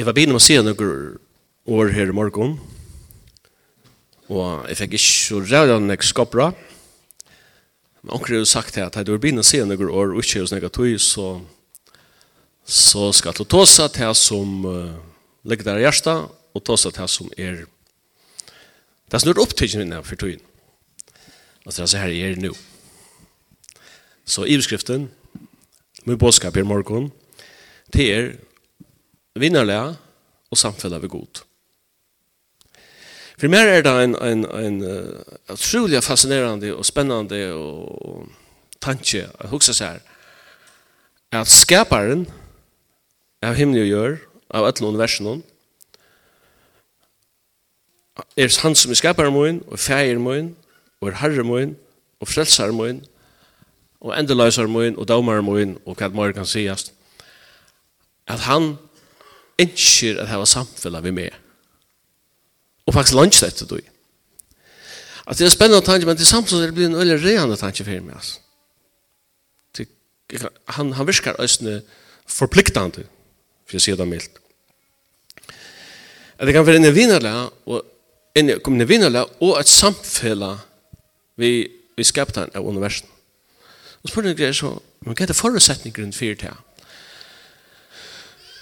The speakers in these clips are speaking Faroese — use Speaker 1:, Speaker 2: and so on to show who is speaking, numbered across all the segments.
Speaker 1: Jeg var begynner med å si noen år her i morgen, og jeg fikk ikke så rævlig enn jeg skapra. Men anker har jo sagt at jeg var begynner med å si noen år, og ikke hos noen tog, så, så skal du ta seg til som uh, ligger der i hjertet, og ta seg til som er det er snurr opptidgen min for togjen. Altså det er her jeg er nå. Så i beskriften, min bådskap i morgen, til er vinnarlega og samfunnet ved god. For meg er det en, en, en uh, utrolig fascinerende og spennende og, og tanke å huske seg at skaparen av himmel og gjør av et eller annet er han som er skaparen min og feir min og er herre min og frelser min og endeløser min og daumar min og hva det kan sies at han ønsker at hava samfunnet vi med. Og faktisk lunch dette du. At det er spennende tanke, men til samfunnet er det blir en øyelig reende tanke for meg. Altså. Han, han virker øyne forpliktende, for å si det mildt. At det kan være en vinnerlig, og en kommende vinnerlig, og et samfunnet vi, vi skapte av universen. Og spør jeg så, men hva er det forutsetningen for det her?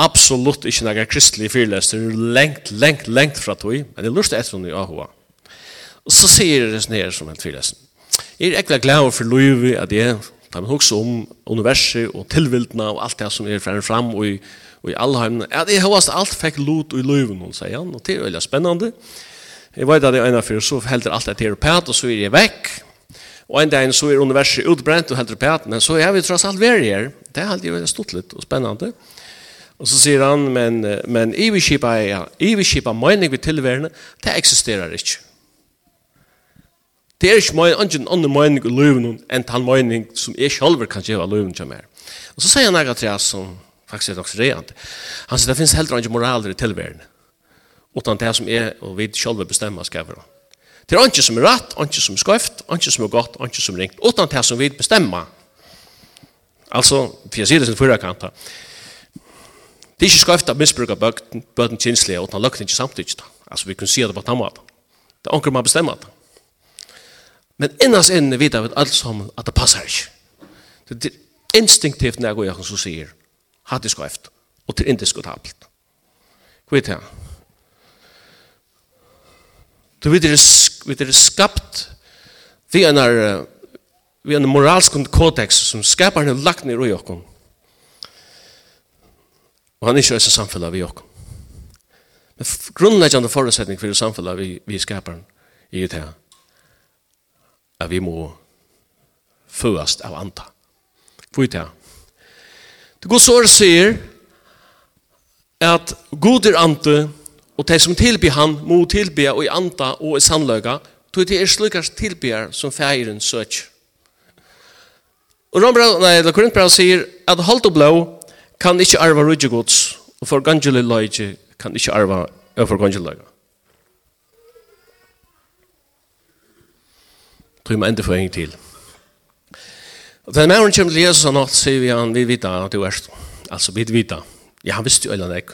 Speaker 1: absolutt ikke noen kristelig fyrløster, lengt, lengt, lengt fra tog, men jeg lurte etter henne i Ahua. Og så sier det sånn her som en fyrløster. Jeg er ekkert glad for Louis at jeg tar meg også om universet og tilvildene og alt det som er frem fram og i, og i alle heimene. Ja, det har alt fikk lot i Louis, noen sier han, og det er veldig spennende. Jeg vet at jeg er en av fyr, så helder alt det til Europat, og så er jeg vekk. Og en dag så er universet utbrent og helder Europat, men så er vi tross alt vær her. Det er alltid veldig stort litt og spennende. Og Och så säger han men men iviskipa, ja, iviskipa mening vi tillvärna det existerar ikke. Det är inte min ingen annan mening i løven enn den mening som jeg selv kan gjøre løven til som Og Och så säger han akkurat det som faktiskt er också rent. Han sier det finns helt ingen moraler i tillvärna. Utan det som är och vi selv bestemmer skal være. Det er inte som er rett, inte som er skøft, inte som er godt, inte som er ringt. Utan det som vi bestemmer. Alltså, for jeg sier det som förra kantar. Det er ikke skøyft at misbruka bøkken, bøten kjenslige og han løgte ikke samtidig. Altså, vi kunne si det på den måten. Det er anker man bestemmer det. Men innast inne vet vi alt sammen at det passer ikke. Det er instinktivt når jeg går igjen som sier, hatt det skøyft, og til indiskutabelt. Hva er det her? Du vet, det er skapt vi er en moralsk kodex som skapar en lagt ned i okken Og han er ikke også samfunnet vi også. Men grunnleggende forutsetning for samfunnet vi, vi skaper i det her, at vi må førast av anta. Hvor det her? Det går så å si at god er ante, og de som tilbyr han må tilby og i anta og i sannløyga, tog det er slikas tilbyr som feiren søker. Og Rombra, nei, Korintbra sier at holdt og blå kan ikkje arva rujje gods, og for gangelig løyje kan ikkje arva og for gangelig løyje. Tror jeg enda for en til. Og den mæren kommer til Jesus og natt, sier vi han, vi vita at du er, Altså, vi vita. Ja, han visste jo eller nek.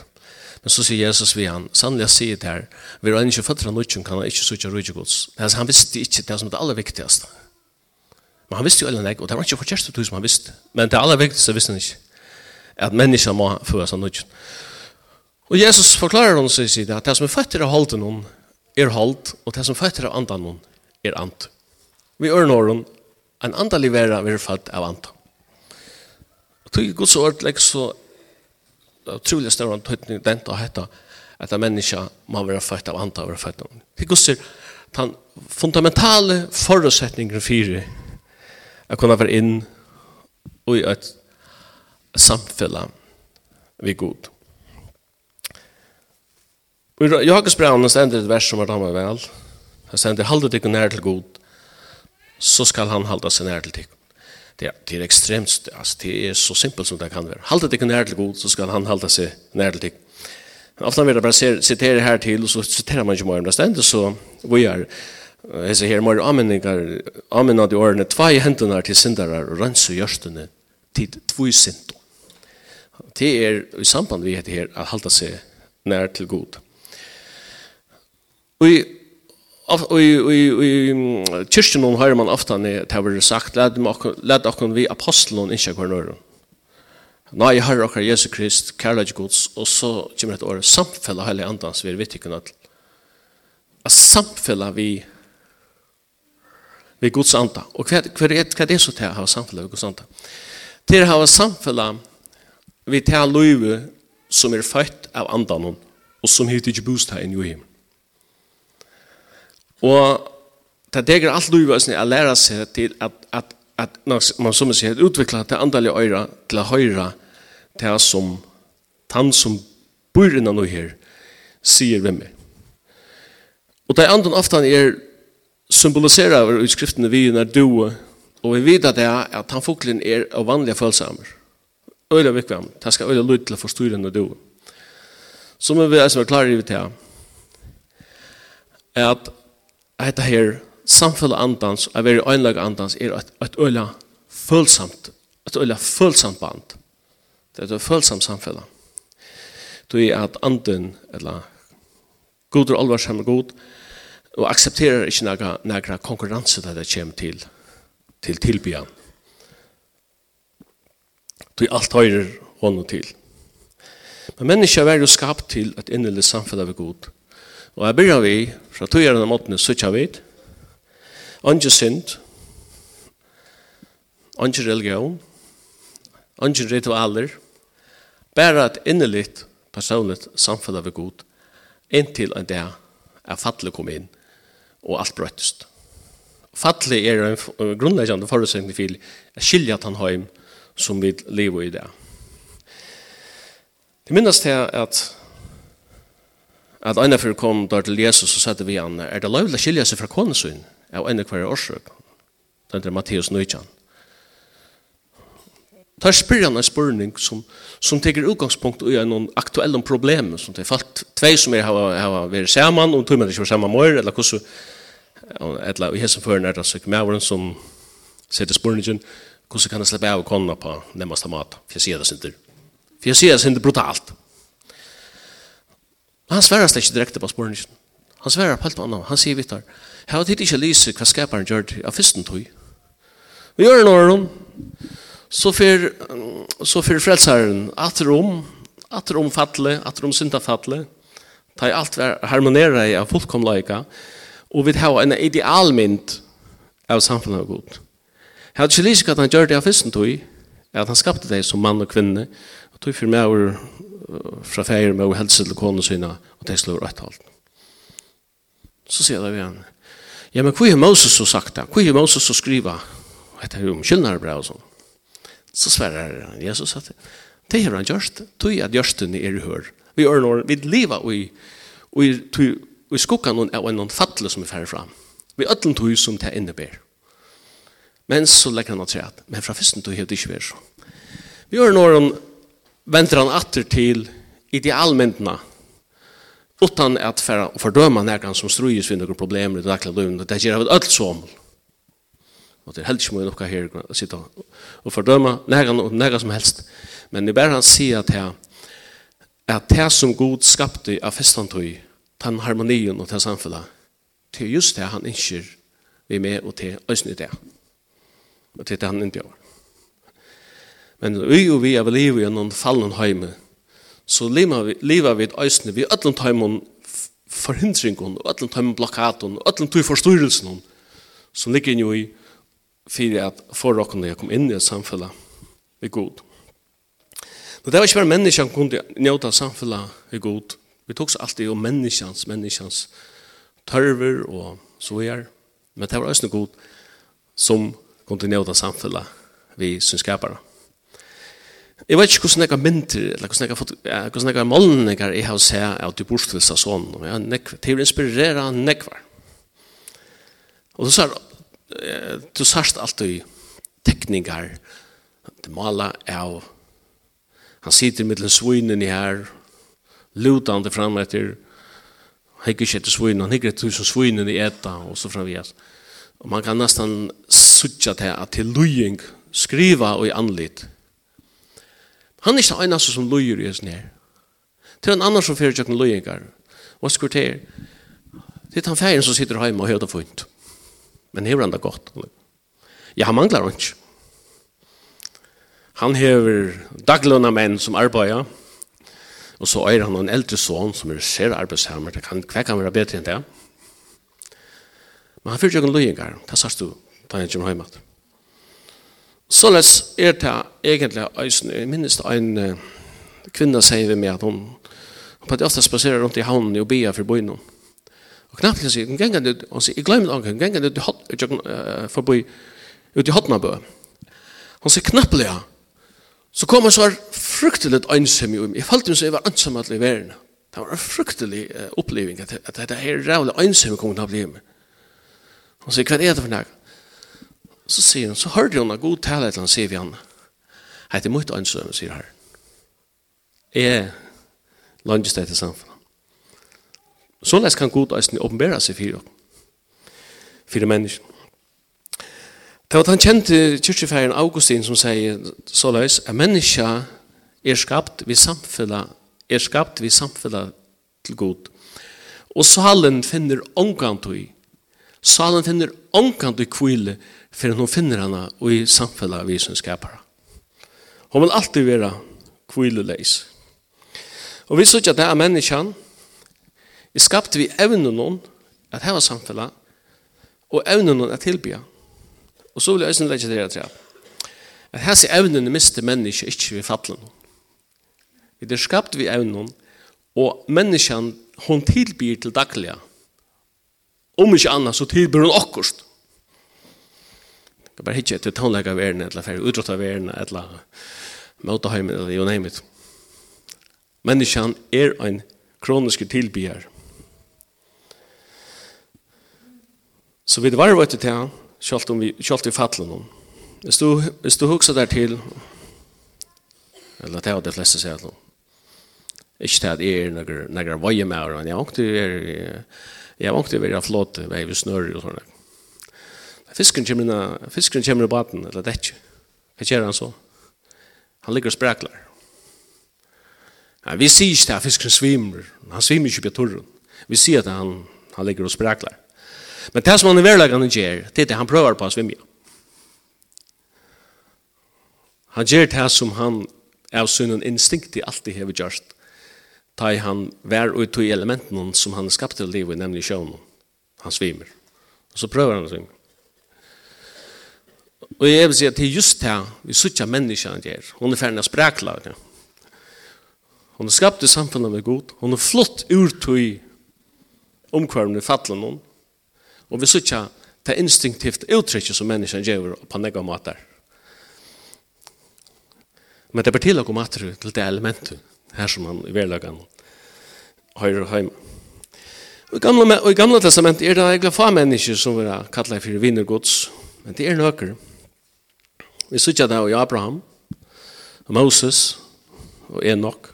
Speaker 1: Men så sier Jesus vi han, sannelig jeg sier det her, vi er ikke født fra nødgjøn, kan han ikke sutja rujje gods. Han visste ikke det som er det aller viktigste. Men han visste jo eller nek, og det var ikke forkjørst det som han visste. Men det aller viktigste visste han ikke at mennesker må føre seg nødt. Og Jesus forklarer noen seg side at det som er født til å holde noen er holdt, og det som er født til å andan noen er ant. Vi ører når hun en andalig vera vi er født av andan. Og tog Guds ord legger så utrolig større tøytning den til å hette at en menneske må være født av andan og være født av andan. Til Guds ord, den fundamentale forutsetningen for å kunne være inn og i et samfella vi god. Og i Jakobsbraunen stender et vers som var damer vel. Han stender halde dykk nær til god, så skal han halda seg nær til dykk. Det, det er ekstremt, altså, det er så simpelt som det kan være. Halde dykk nær til god, så skal han halda seg nær til dykk. Men ofte vil jeg bare sitere her til, og så siterer man ikke mer om det stender, så vi er hese her mer anmenningar, anmennar de årene, tvei hendunar til sindarar og rensu gjørstene til tvøysint. Det er i samband vi heter her at halda seg nær til god. Og i Og i, i, i kyrkjen noen hører man ofta at det har sagt «Led dere vi apostelen ikke hver nøyre». Nei, jeg hører dere Jesu Krist, kærlighet Guds, og så kommer et år samfellet hele andans vi er vittikken at at samfella vi vi Guds anda. Og hva, hva, er, hva er det så til å ha samfella vi Guds anda? til hava samfella vi ta løyve som er født av andan og som heter ikke bostad her i New Him. Og det deger alt løyve å lære seg til at, at, at man som sier utvikla til andalige øyre til å høyre til som han som bor innan noe her sier hvem er. Og det andan ofta er symboliserer av utskriftene vi når du Og vi vet at det er at han fuklen er av vanlige følsamer. Øyla vikvam. Det skal øyla lyd til å forstyrre henne du. Så må vi altså være klare i det er at dette her samfunnet andans, er være øynlag andans, er et, et øyla følsamt, et øyla følsamt band. Det er et følsamt samfunnet. Det er at anden, eller god og alvarsamme god, og aksepterer ikke nægra konkurranse det det kommer til til tilbyan. Du alt høyrer honom til. Men menneska er jo skapt til at innelig samfunnet av god. Og jeg begynner vi, fra tøyeren gjerne måtene, så kjær vi, Ange synd, ange religion, ange ritualer, bare et innerligt personligt samfunn av god, inntil en dag er fattelig kom inn, og alt brøttest. Fattelig er en grunnleggende forutsetning til å skilje at han heim som vil leve i det. Det minnes til at at en av kom der til Jesus og sette vi han, er det løyvlig å skilje seg fra konesyn av en av hver årsøk? Det er Matteus Nøytjan. Det er han en spurning som, som teker utgangspunkt i noen aktuelle problem som det er falt tvei som er hava, hava vært saman og tog man ikke var saman med, eller hvordan etla i hessen føren er det søk mævren som setter spurningen, hvordan kan jeg slippe av konna på nemmeste mat? For jeg sier det sinter. For jeg sier det sinter brutalt. Han sverar slik ikke direkte på spurningen. Han sverar på alt annet. Han sier vittar, her har tid ikke lyse hva skaparen gjør av fyrsten tog. Vi gjør en åren, så fyr, så fyr frelsaren at rom, at rom fatle, at rom synda fatle, ta i alt harmonera i av fullkomleika, og Og vi har en idealmynd av samfunnet av god. Jeg hadde ikke lyst at han gjør det av fyrsten tog, at han skapte deg som mann og kvinne, og tog for meg over fra feir med å helse til kone sine, og det slår rett alt. Så sier det vi han, ja, men hva er Moses så sagt det? Hva er Moses så skriva? Og dette er jo omkyldnere bra og sånn. Så sverrer han, Jesus at det, det har han gjørst, tog at gjørsten er i hør. Vi gjør når vi lever i, og i i skuggan av noen fattel som er ferdig fram. Vi ödlen tog som det innebär. Men så legger han at seg at, men fra fyrsten tog det ikke vært så. Vi gjør når han venter han atter til idealmyndene, utan at færa og fordøma nærkan som strøyes ved noen problemer i det daglige løven, det gjør vi alt som. Og det er helst ikke mye noe her å sitte og fordøma nærkan og nærkan som helst. Men det er bare han sier at det, at det som god skapte av fyrsten tog, den harmonien og den samfunnet, Det er just det han ikke vi med og til øsne det. Og til det han ikke gjør. Men vi og vi er vel livet i noen fallen høyme, så lever vi et øyne, vi ødlen heimen forhindringen, og ødlen heimen blokkaten, og ødlen tøy forstyrrelsen, som ligger jo i for at forrokkene kom inn i et samfunn er god. Men det var ikke bare mennesker som kunne njøte samfunnet er god, Vi tog så alltid om människans, människans tørver og så er. Men det var også god som kontinuerlig samfunnet vi som synskapere. Jeg vet ikke hvordan jeg har mynter, eller hvordan jeg har fått, hvordan jeg har målninger jeg har sett av de bortfylsa sånn. Jeg har nekvar. til å inspirere nekvar. Og du sier, du sier alltid tekningar, det maler av, han sitter mittelen svinen i her, lutande fram etter hekk ikke etter svinen, han hekk etter tusen svinen i etta og så framvis. Og man kan nesten suttja til at til lujing skriva og i anlit. Han er ikke en som lujer i hans nær. er en annan som fyrir tjøkken lujingar. Og skurter, det er han færen som sitter heima og høyda funnet. Men hever han det godt. Ja, han manglar ikke. Han hever daglønna menn som arbeider, Og så er han en eldre son som er ser arbeidshammer. Det kan kvekka han være bedre enn det. Men han fyrir jo en løyengar. Det sørst du, da han kommer hjemme. Så lets er det egentlig. Jeg minnes det en kvinna sier vi med at hun hun pati ofte spaserer rundt i havnen og bia for byen. Og knappt kan si, hun gengen det, hun sier, jeg glemmer det, hun gengen ut i hot, ut i hotnabø. Hun sier knappt det, så kom jeg så fryktelig ønsom i Jeg følte meg så jeg var ønsom alle i verden. Det var en fruktelig uh, oppleving at, at dette her rævlig ønsom kom til å bli med. Hun sier, hva er det for noe? Så sier hun, så hørte hun en god tale til han, sier vi han. Hei, det er mye ønsom, sier her. Jeg lønnes det til samfunnet. Så les kan god ønsom åpenbære seg for, for mennesken. Det var han kjente kyrkjefæren Augustin som sier så løs, at menneska er skapt vi samfunnet, er skapt vi samfunnet til god. Og salen finner omgantøy, salen finner omgantøy kvile, for hun finner henne og i samfunnet vi som skaper. Hun vil alltid være kvileleis. Og vi sier at det er menneskene, er skapt vi evnen at heva samfunnet, og evnen at tilbya. Og så vil jeg også legge det her til at hese evnen mister mennesker ikke ved fattelen. Vi er skapt ved evnen, og menneskene hun tilbyr til dagliga. Om ikke annet, så tilbyr hon akkurst. er bare hittir etter av verden, eller fyrir utrått av verden, eller møteheimen, eller jo name it. Er en kronisk tilbyr. Så vi var vært til han, Kjolt om vi, kjolt vi fattler noen. Hvis du, hvis du hugsa der til, eller det har de fleste sier noen, ikke til at er noen, noen vei med og men jeg vant til å være, jeg vant til å være flåt, vei ved snør og sånn. Fisken kommer inn, fisken kommer i baden, eller det ikke. Hva gjør han så? Han ligger og sprekler. Ja, vi sier ikke at fisken svimmer, han svimmer ikke på torren. Vi sier at han, han ligger og sprekler. Men det som han i verleggen gjør, det er det han prøver på å svimja. Han gjør det som han av i instinktiv alltid hever gjørst, ta i han vær ut i elementen som han skapte til livet, nemlig sjøen. Han svimer. Og så prøver han å svimme. Og jeg vil si at det er just det vi sutja menneskene gjør. Hun er ferdig å sprekla. Hun er skapt i samfunnet med god. Hun er flott ur tog i fattelen hon. Og vi ser ikke det instinktivt uttrykket som menneskene gjør på negva måter. Men det er bare til å komme atter til det elementet her som han i verlagan høyre og heima. Og i gamle og i gamla testament er det egentlig få mennesker som vi kallar for vinnergods, men det er nøkker. Vi ser ikke det i Abraham, og Moses og Enoch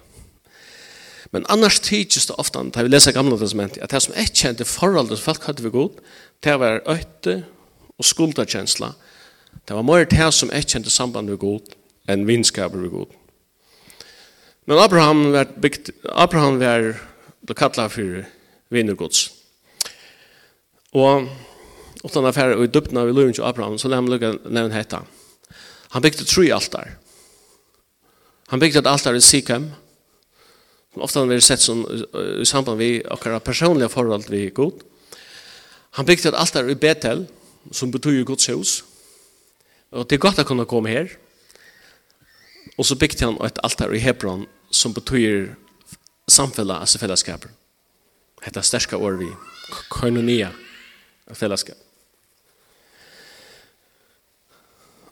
Speaker 1: Men annars tidsist det ofta, da vi leser gamla testamentet, at det som ikke kjente forholdet som folk hadde vi god, det var øyte og skulderkjensla. Det var mer det som ikke kjente samband vi god, enn vinskaper vi god. Men Abraham var, bygd, Abraham var ble kallet for vinnergods. Og utan affære og i døpten vi Løyvn til Abraham, så la han lukke nevne hetta. Han bygde tre altar. Han bygde et altar i Sikhem, som ofta vi sett som i samband med akkurat personliga forhold vi god. Han bygde ett altar i Betel som betyr Guds hus. Og det er godt att kunne komma här. Och så bygde han ett altar i Hebron som betyder samfälla, alltså fällskapen. Hetta stärska år vi koinonia fellesskap.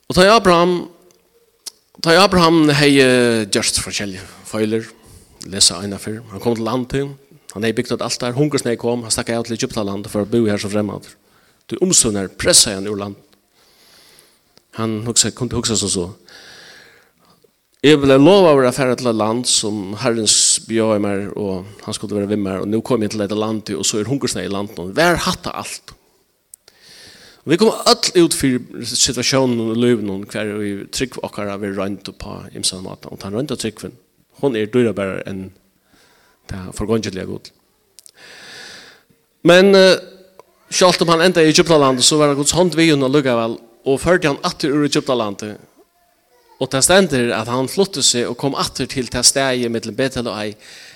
Speaker 1: Och da Abraham da Abraham hej just för feiler lesa eina fyr. Han kom til landet, han hei bygd et altar, hungersnei kom, han stakk av til Egyptaland for å bo her som fremmad. Du omsunner, pressa igjen ur land. Han hugsa, kom til hugsa som så. Jeg ville lova å være færre til et land som herrens bjøy og han skulle være vimmer, og nå kom jeg til et land, og så er hungersnei i landet. Vær hatta alt. Vi kommer all ut for situasjonen og løven og hver vi trygg akkurat vi røynt på imsan maten. Og han røynt av tryggven. Hon er dyra bare enn det forgåndjelige god. Men uh, selv om han enda i Egyptalandet, så var det gods hånd vi hun og lukket vel, og førte han atter ur Egyptalandet. Og det stender at han flottet seg og kom atter til det stedet mellom Betel og Ei,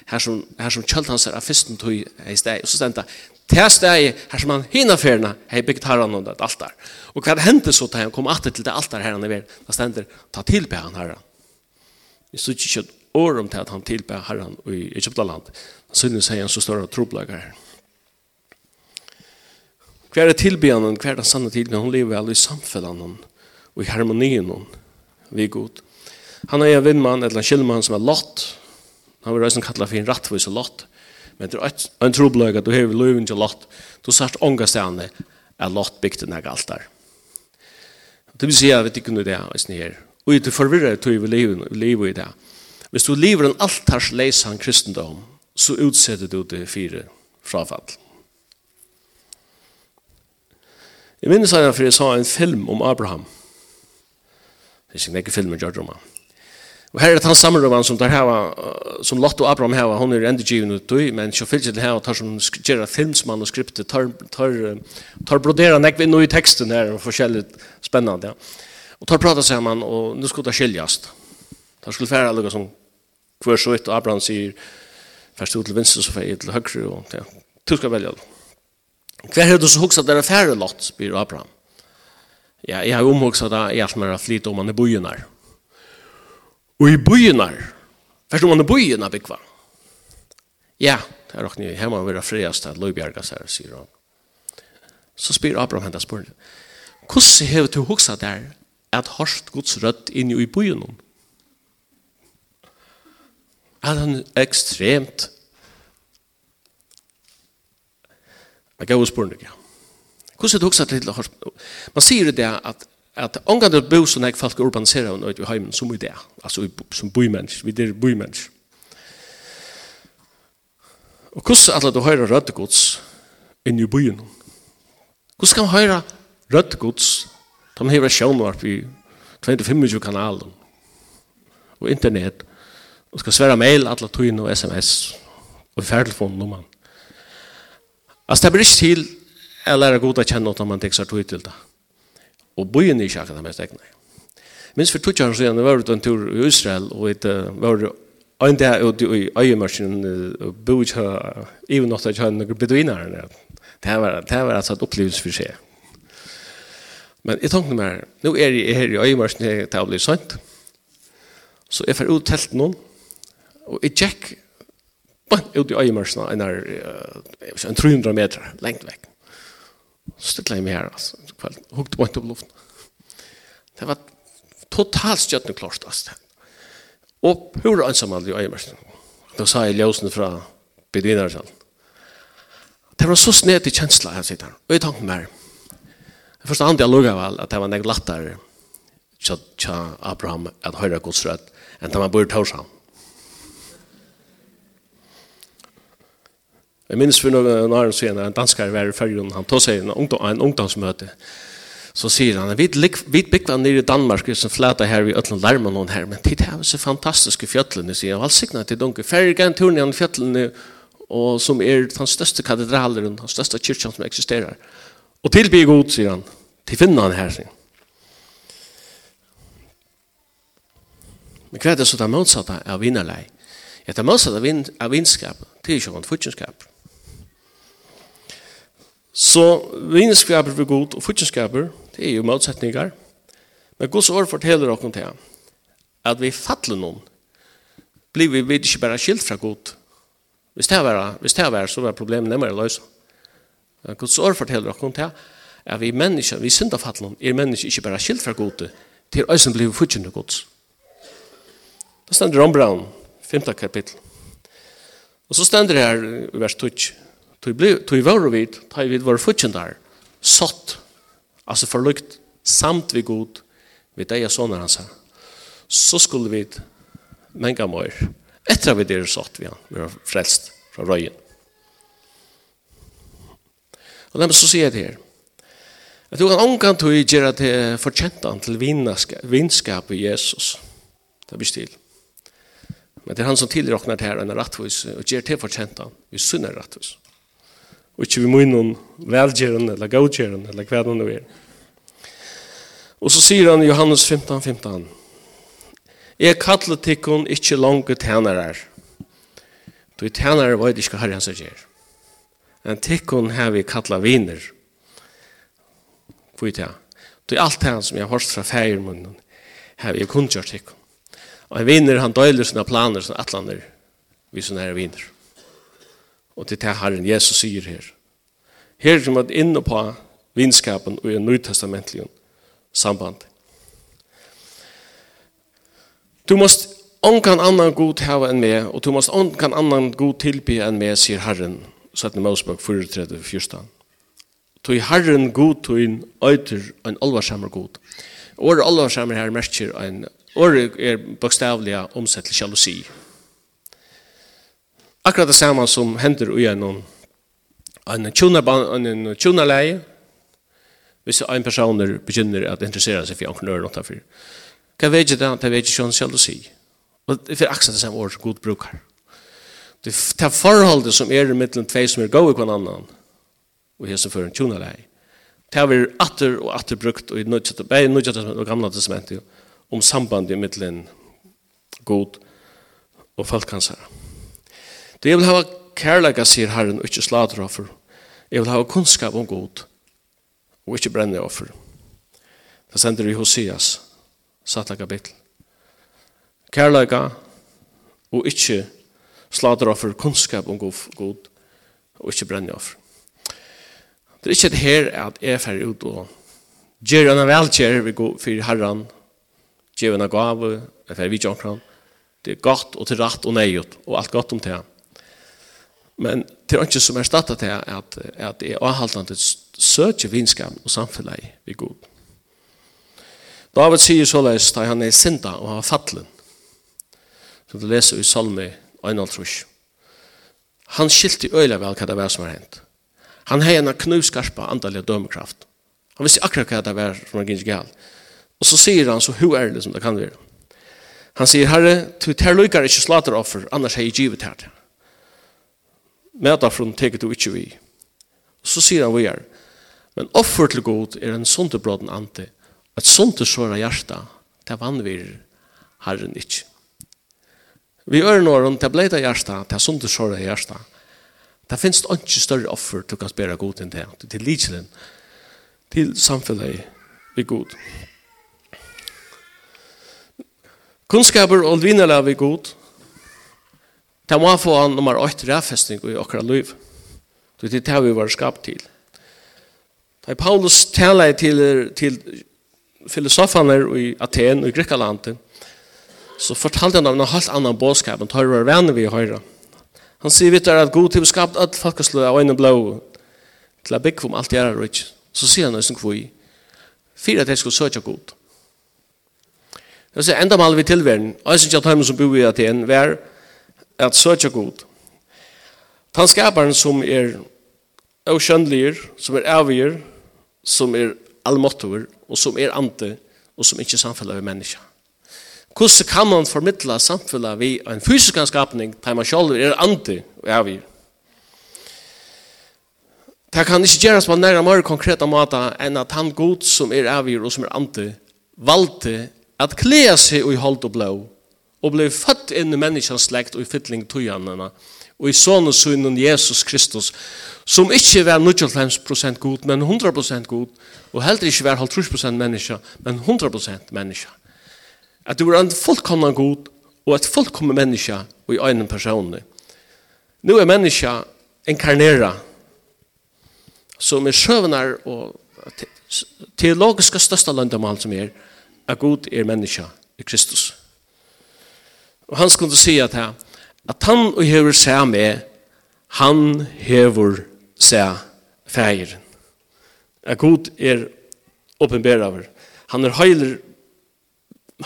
Speaker 1: her som, her som kjølt hans er av fyrsten tog i stedet. Og så stender det, det stedet her som han hinna ferna, hei bygget herren under et altar. Og hva hendte så da han kom atter til det altar her han er ved, Det stender, ta til han her. Vi stod ikke år om til at han tilbe herren i Egyptaland. Sønnen sier han så større troblager. her. Hva er tilbjørnen, hva er den sanne tilbjørnen, hun lever alle i samfunnet og i harmonien hon. vi er god. Han er en vindmann, eller en kjellmann som er lott. Han vil reisende kalla for en rattvis og lott. Men det er en troblager, du har løven til lott. Du sart ångastene er lott bygd denne galtar. Det vil si at vi ikke kunne det, og i det forvirret tog vi livet i det. Hvis du lever en altars leisan kristendom, så utsetter du det fire frafall. Jeg minnes han for jeg sa en film om Abraham. Det er ikke filmen film om han. Og her er det hans roman som, der hava, som Lotto Abraham hava, hun er endegivende ut i, men så fyllt det hava, tar som gjør filmsmann skriptet, tar, tar, tar brodera nekve noe i teksten her, og forskjellig spennende. Ja. Og tar prata sammen, og nu skulle det skiljast. Ja De skulle færa lukka som hver så og Abraham sier, først du til venstre, så fære til høyre, og ja, du skal velja alle. Hver har du så hukset der er færre lott, spyr Abraham. Ja, jeg har omhukset da i alt mer av flit om han er bojenar. Og i bojenar, først om han er bojenar byggva. Ja, det er okkur, her må han være friast at Løybjergas her, sier han. Så spyr Abraham hentas spørsmål. Hvordan har du hukset der at harst gods rødt inn i bojenar? Er Han ekstremt. Jeg gav spørning, ja. Hvordan er det også til å Man sier det at at ångan det bo som jeg folk urbaniserer og nøyde i heimen som i det, altså som bymennesk, vi er bymennesk. Og hvordan er det du høyre røddegods inn i byen? Hvordan skal man høre røddegods? De hever sjånvarp i 25 kanalen og internett og skal svære mail, alle tøyene og sms, og færdelfonen om han. Altså, det blir ikke til å lære god å kjenne når man tekster tøy til det. Og byen er ikke akkurat mest egnet. Minns for tøtjeren siden, jeg var ute en tur i Israel, og jeg var en dag ute i øyemarsjen, og bo ikke i natt at jeg hadde noen beduiner. Det var, det var altså et opplevelse for seg. Men jeg tenkte meg, nå er jeg her i øyemarsjen, det har blitt sant. Så jeg får ut telt noen, Og jeg tjekk ut i øyemørsene en, uh, en 300 meter lengt vekk. Så stilte jeg meg her, altså, kvelden. Hukte bant opp luften. Det var totalt stjøttende klart, altså. Og hvor pura ansamhandel i øyemørsene. Da sa jeg ljøsene fra bedinnersalen. Det var så sned snedig kjensla jeg sitter. Og jeg tenkte meg, jeg forstand jeg lukket vel at det var en lattere til Abraham at høyre godsrød enn da man bor i Torshavn. Jeg minns for noen år siden, en danskare var i fyrjun, han tog seg en, ungdom, en ungdomsmøte, så sier han, vi, vi byggva nere i Danmark, som flata her i Øtland Lærman noen her, men det er så fantastiske fjøtlene, sier han, valsikna til dunke, færre en turen i fjøtlene, og som er den største katedralen, den største kyrkjan som eksisterer. Og tilby god, sier han, til finna han her, sier. Men hva er det så det motsatte av vinnerlei? Ja, det motsatte av vinskap, det er ikke vann futjenskap. Så vinskaper for god og futjenskaper, det er jo motsetninger. Men Guds ord forteller dere til at vi fattler noen, blir vi vidt ikke bare skilt fra god. Hvis det er, hvis det er så er problemet nemmere å løse. Men Guds ord forteller dere til at vi mennesker, vi synder fattler noen, er mennesker ikke bare skilt fra god, til øyne blir vi futjende gods. Det stender om Brown, 5. kapittel. Og så stender det her i vers 12. Tog var vi, tog vi var futsjendar, sått, altså forlukt, samt vi god, vi deg og sånne hans her. Så skulle vi menga møyr. Etter vi der sått vi han, vi var frelst fra røyen. Og dem så sier jeg det her. Jeg du kan omgang tog gjøre til fortjentan til vinskap i Jesus. Det blir stil. Men det er han som tilroknar det her, en rattvis, og gjør til fortjentan, vi sunner rattvis og ikke vi må noen velgjøren eller godgjøren eller hva det nå er. Og så sier han i Johannes 15, 15 Jeg kallet tikkun ikke lange tænarar. Du tænarar var ikke herre hans gjer En tikkun har vi kallet viner Hvor er Du alt det som jeg har hørt fra fægermunnen har vi er kunngjør tikkun Og en viner han døyler sine planer sine atlander Vi sånne her viner Og det er det Herren Jesus sier her. Her er man inne på vinskapen og i nøytestamentlige samband. Du måst onkan annan god hava enn meg, og du måst onkan annan god tilby enn meg, sier Herren, 17. Mosebok 34, 14. i Herren god tuin øyter en alvarsammer god. Åre alvarsammer her merker en, åre er bokstavliga omsett til sjalusi. Akkurat det samme som hender i en en tjonarleie, hvis en person begynner at interessere seg for en knør og for. Hva vet jeg da? Det vet jeg ikke han selv å si. Og det er akkurat det samme ord som god brukar. Det er forholdet som er mellom middelen tvei som er gode kvann annan, og hese for en tjonarleie. Det har vært atter og atter brukt og i Nødja Testament og Gamla testamentet om sambandet mellom god og folkhansere. Du, jeg vil hava kærleika, sier Herren, og ikke slater offer. Jeg vil hava kunnskap om god, og ikke brenne offer. Det sender i Hoseas, satt laga bitel. Kærleika, og ikke slater offer, kunnskap om god, og ikke brenne offer. Det er ikke det her at jeg fer ut og gjør en velkjær vi går for herren, gjør en gave, jeg fer vidt omkring. Det er godt og til rett og nøyot, og alt godt om det. Men det er ikke som er startet til at, at det er avhaltende søker vinskap og samfunnet vi god. David sier så løs da han er sinta og har fattelen. Som du leser i Salme 1.3. Han skilte i øyla vel hva det var som har hendt. Han har en knuskarpa andalig dømekraft. Han visste akkurat hva det var som var gynns galt. Og så sier han så hu det som det kan være. Han sier, herre, du tar lukar ikke slater offer, annars har jeg givet her til. Medafron teker du ikke vi. Så sier han vi er. Men offer til god er en sunderbråden ante. Et sundesåra hjärta, det vannvir herren ikke. Vi ørne åren, det bleida hjärta, det sundesåra hjärta. Det finnes ikke større offer til kan spere god enn det. Til lidselen, til samfunnet vi god. Kunnskaper og vinnerlag vi god. Det må få han nummer 8 rævfestning i okra liv. Det er det vi var skapt til. Da Paulus taler til, til filosofene i Aten og i Grekkalandet, så fortalte han om en helt annan bådskap enn tar vi venner vi høyre. Han sier videre at god til skapt alt folkeslø av øyne blå til å bygge om alt gjerne rødt. Så sier han nesten kvoi. Fyra at jeg skulle søke god. Det er enda mal vi tilverden, og jeg synes at han som bor i Aten, var at søtja god. Tan skaparen som er avkjønnliger, som er avgjør, som er allmåttover, og som er ante, og som ikke samfunnet med menneska. Hvordan kan man formidla samfunnet vi en fysisk skapning, der man selv er ante og avgjør? Det kan ikke gjøres på nære mer konkrete måte enn at han god som er avgjør og som er ante, valgte at klea seg i holdt og blå, og blei født inn i menneskens slekt og i fytling tøyanene. Og i sånne synen Jesus Kristus som ikke var 95% god men 100% god og heller ikke var 50% menneske men 100% menneske at du var en fullkomna god og et fullkomna menneske og i øynene personer nå er menneske inkarnera som er søvnar og teologiska største landamal som er at god er menneske i Kristus. Og han skulle at till at han og hever seg med, han hever seg feiren. At god er åpenbæraver. Han er heiler,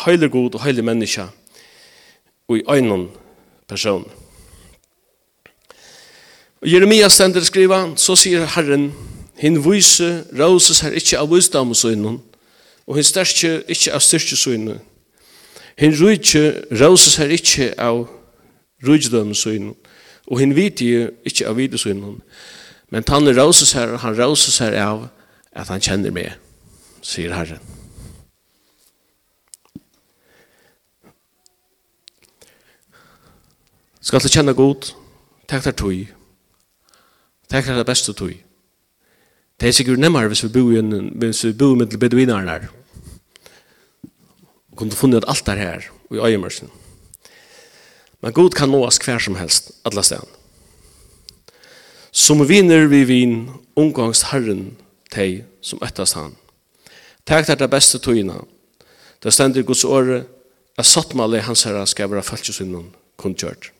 Speaker 1: heiler god og heiler menneske, og i øynene person. Og Jeremia stender skriva, så sier Herren, hin vise rauses her ikkje av visdom og sønnen, og hin styrke ikkje av styrke sønnen, Hinn rujtje rauses her ikkje av rujdømmen søgnen, og hinn vitje ikkje av vidi søgnen. Men han rauses her, han rauses her av at han kjenner meg, sier Herren. Skal du kjenne god, takk der tog, takk der det beste tog. Det er sikkert nemmere hvis vi bor i en, hvis vi bor med beduinerne her og kunne funnet alt der her og i øyemørsen. Men Gud kan nås hver som helst, alle stedene. Som viner vi vin, omgangs Herren, teg som ettast han. Takk der det beste togene. Det stender Guds åre, at sattmale hans herre skal være falskjøsynnen kundkjørt.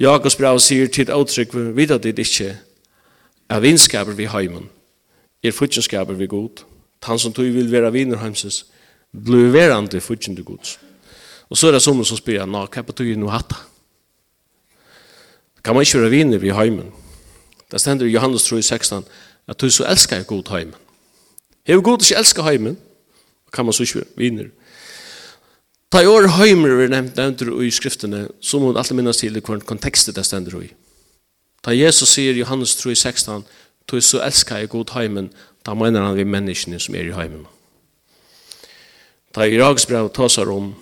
Speaker 1: Jakobs brev sier til uttrykk vi vidat dit ikkje er vinskaper vi heimen, er futjenskaper vi god, han som tog vil være viner heimses, blir verande fudgjende gods. Og så er det som som spyr, nå, hva betyr nå hatt? Kan man ikke være viner ved heimen? Det stender i Johannes 3, 16, at du så elsker jeg god heimen. Hever god ikke elsker heimen, kan man så ikke være viner. Ta i år heimer vi nevnt, nevnt i skriftene, så må man alltid minnes til hvordan kontekstet det stender i. Ta Jesus sier i Johannes 3, 16, du så elsker jeg god heimen, Da mener han vi menneskene som er i heimen. Da Iraks brev tåsar om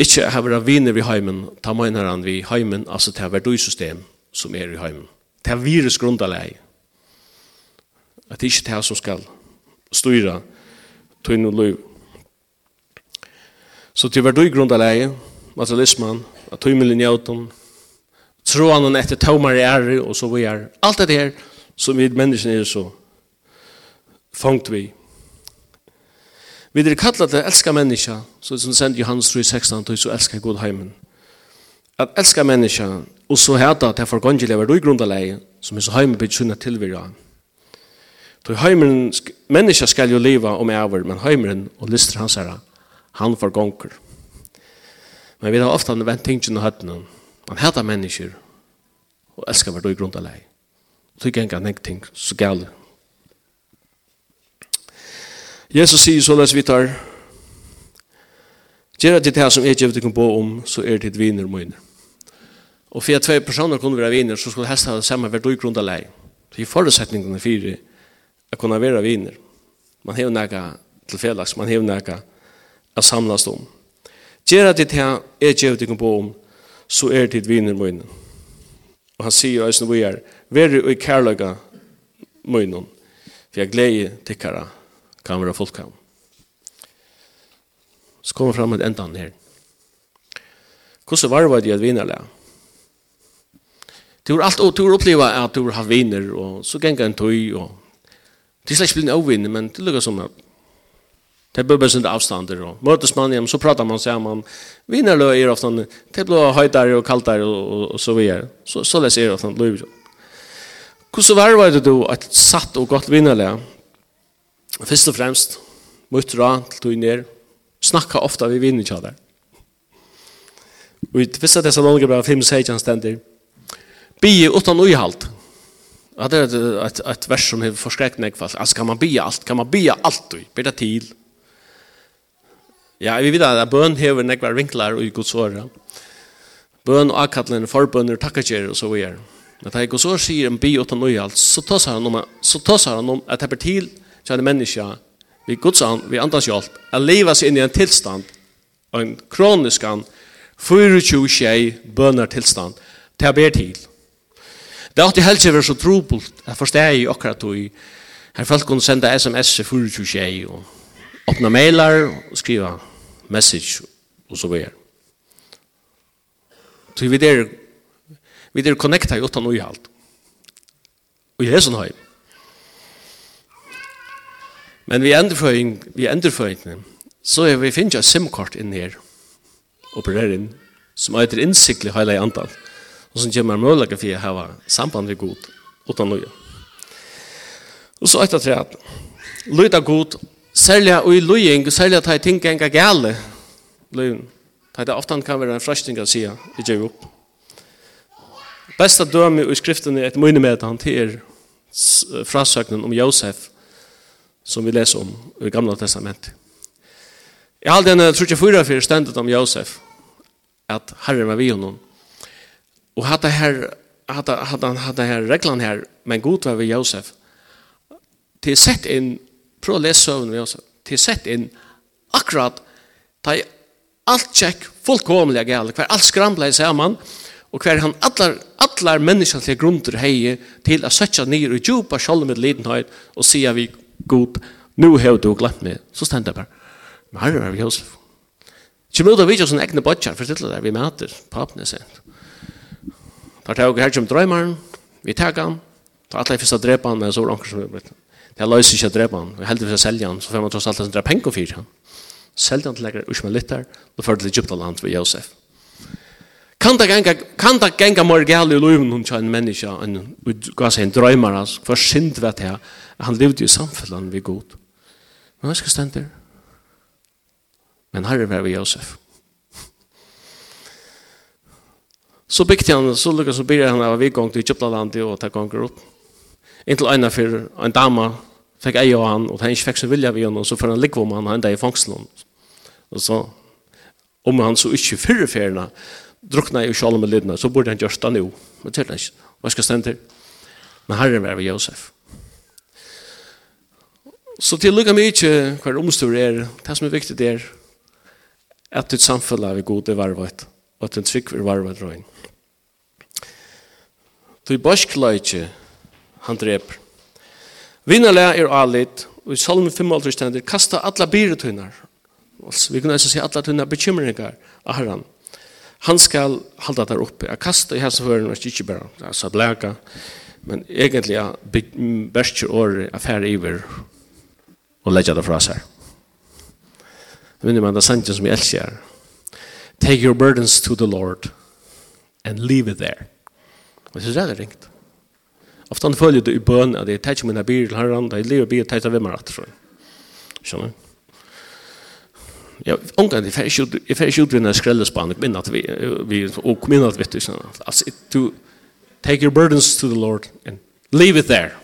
Speaker 1: ikke hever av viner i heimen, da mener han vi heimen, altså til verdøysystem som er i heimen. Til virus grundalei. At det ikke er det som skal styra tøyne og løy. Så til verdøy grundalei, materialismen, at tøymelen njøten, troen etter tøymere ære og så videre. Alt det her som vi menneskene er så fångt vi. Vi er kallet til å elske mennesker, så som sendt Johannes 3, 16, så elsker jeg god heimen. At elske menneska, og så heta til for gongelig var du grunnleg, som er så heimen blir sunnet tilvirra. Så heimen, menneska skal jo leva om over, men heimen og lyster hans herre, han får gonger. Men vi har ofte vent tingene og høttene. man heter mennesker, og elsker var du i grunnleg. Så ikke engang ting så gale Jesus sier så les vi tar Gjera til det som jeg gjør dere på om, så er det viner og mine. Og for at tve personer kunne være viner, så skulle hesten ha det samme hvert grunn av lei. Så i forutsetningene fire er kunne være viner. Man har noe til felags, man har noe a samles om. Gjera til det jeg gjør dere på om, så er det viner mine. Og han sier jo, vi er, Veri og kærløyga munnen, for jeg gleder tikkere kan være fullkommen. Så kommer fram et enda her. Hvordan var det at viner det? Du har alt og du har opplevd at du har viner, og så ganger en tøy, og det er slett ikke avvinner, men det lukker som at det bør bare sinde avstander, og møtes man hjem, så prater man sammen, vinerløy er ofte, det blir høytere og kaldere, og, og, så videre. Så, så leser er ofte løy. Hvordan var det du at satt og godt vinerløy? Først og fremst, mot råd til tog ned, snakka ofta vi vinner kjall der. Og i første Thessalonika brev 5 16 stender, bie utan uihalt. Ja, det er et, et, et vers som har forskrekt meg. Altså, kan man bie alt? Kan man bie alt? Blir det til? Ja, vi vet at bøn hever nekva vinklar og i Guds åra. Bøn og akkallene, forbønner, takkakjer og så videre. Men da jeg går så sier en bi utan uihalt, så tåsar han om, så tåsar han om at det er til så en människa vi Guds an, vi andas hjälp a leva sig inn i en tillstånd en kronisk an, 24 tjej bönar tilstand, til jag ber til. det er alltid helst över så trobult jeg forstår i akkurat och i folk kunne sende sms 24 tjej og öppna mailer, og skriva message og så vidare så vi der, vi der connecta ju utan och halt. Og och i hesen har Men vi endrføring, vi endrføring, så er vi finnes et simkort inn her, opererer inn, som er etter innsiktlig hele antall, og som kommer mulighet for å ha samband med god, utan noe. Og så etter tre, løyda god, særlig og i løying, særlig at jeg tenker en gale, løyen, Det er ofte kan være en frøsting å si, i gjør opp. Besta døme i skriften er et møyne med han til er frasøknen om Josef, som vi leser om i Gamla Testamentet. Jeg all aldri tror trutje fyra fyrir stendet om Josef, at herren var vi honom. Og hatt her, hatt, hatt, hatt her reglan her, men god var vi Josef, til sett inn, prøv å lese søvn med Josef, til sett inn akkurat, ta i alt tjekk, fullkomlig gale, hver alt skramla i saman, og hver han allar, allar menneskene til grunder heie til å søtja nir og djupa sjolmet lidenhet og sier vi god, nu har du glemt meg, så stend jeg bare. Men herre var vi Josef. Kjem ut av oss en egne bøtjar, for det vi møter papen er sent. Tar tag her kjem drøymaren, vi tar han, da alle fyrst å drepa han, men så er anker som vi blitt. Det løser ikke å drepa han, vi heldig for å selge han, så får man tross alt en dra penger for han. Selge han til lekkere der, og fører til Egyptaland ved Josef. Kan det ganga, kan det ganga mer gale i løven hun kjenner menneska, enn gass en drøymar, hva synd vet jeg, Han levde i samfunnet vi god. Men hva skal stende der? Men herre var vi Josef. Så bygde han, så lukket så bygde han av vi gong til Kjøplalandet og ta ganger opp. Inntil øyne for en dama fikk ei av han, og han ikke fikk sin vilja vi henne, så får han ligge om han enda i fangsten. Og så, om han så ikke fyrre ferdene, drukna i sjalom med lidna, så burde han gjørst det nå. Men til det ikke. Hva skal stende til? Men herre var ved Josef. Så til lukka mig ikkje hver omstor er, det som er viktig er at ditt samfunn er god i varvet, og at den trygg er varvet røyn. Du borskla ikkje, han dreper. Vinnarle er alit, og i salmen 55 stendir, kasta alla byretunar, altså vi kunne også si alla tunnar bekymringar av herran. Han skal halda der oppe, a kasta i helseføren, og ikkje bare, altså blæka, men egentlig a berskjer året affære iver, og leggja det fra seg. Det vinner man da sannsyn som jeg elsker. Take your burdens to the Lord and leave it there. Og så er det ringt. Ofta han følger det i bøn at jeg tar ikke mine bier til herren, da jeg lever bier til å hvem er rett. Skjønner du? Ja, omgang, jeg får ikke utvinne jeg minner at vi, vi og kom inn at vi, altså, to take your burdens to the Lord and leave it there.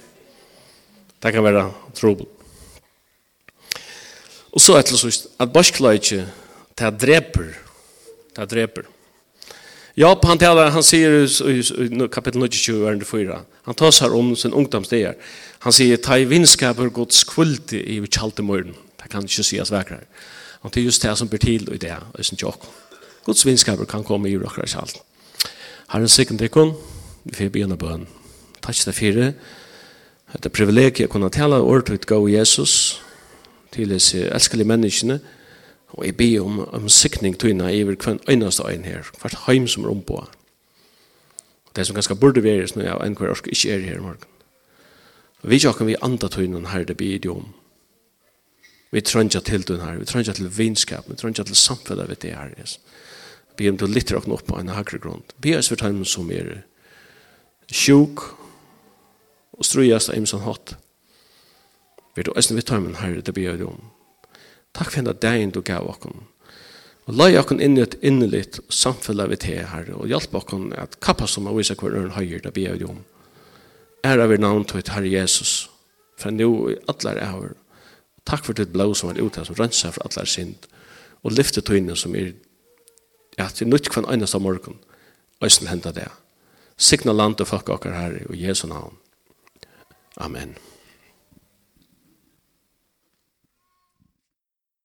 Speaker 1: Det kan være trobel. Og så etter sist, at barskleitje, det dreper, det dreper. Japp, han talar, han sier i kapittel 24, verden 4, han tar seg om sin ungdomsdeger. Han sier, ta i vinskaper gods kvulti i kjaltemøyren. Det kan ikke sies vekkere. Og det er just det som blir til i det, og sin tjokk. Guds vinskaper kan komme i råkere kjalt. Her er en sikkert tikkun, vi får begynne bøn. Takk til fire. Det er privilegiet å kunne tale ordet ut gå Jesus, til disse elskelige menneskene, og jeg ber om, om sikning til henne i hver eneste øyne her, hvert heim som er ombå. Det som ganske burde være sånn jeg enn hver orske ikke er her i morgen. Vi ikke kan vi andre til henne her det blir det om. Vi trenger til den her, vi trenger til vinskap, vi trenger til samfunnet ved det her. Yes. Be om du lytter oss opp på en hakre grunn. Be oss for tøyna som er sjuk og strøyest av en sånn hatt. Vi du æsne vi tar min herre, det blir jeg om. Takk for henne dagen du gav oss. Og la oss inn i et innelitt samfunn vi til herre, og hjelp oss at kappa som har vise hver øren høyre, det blir jeg om. Ære vi navn til et herre Jesus, for nå i alle er Takk for ditt blå som er ute, som renser for allar synd, og lyfte tøyne som er ja, til nytt kvann øynest av morgen, og som hender det. Signa land og folk okker herre, og Jesu navn. Amen.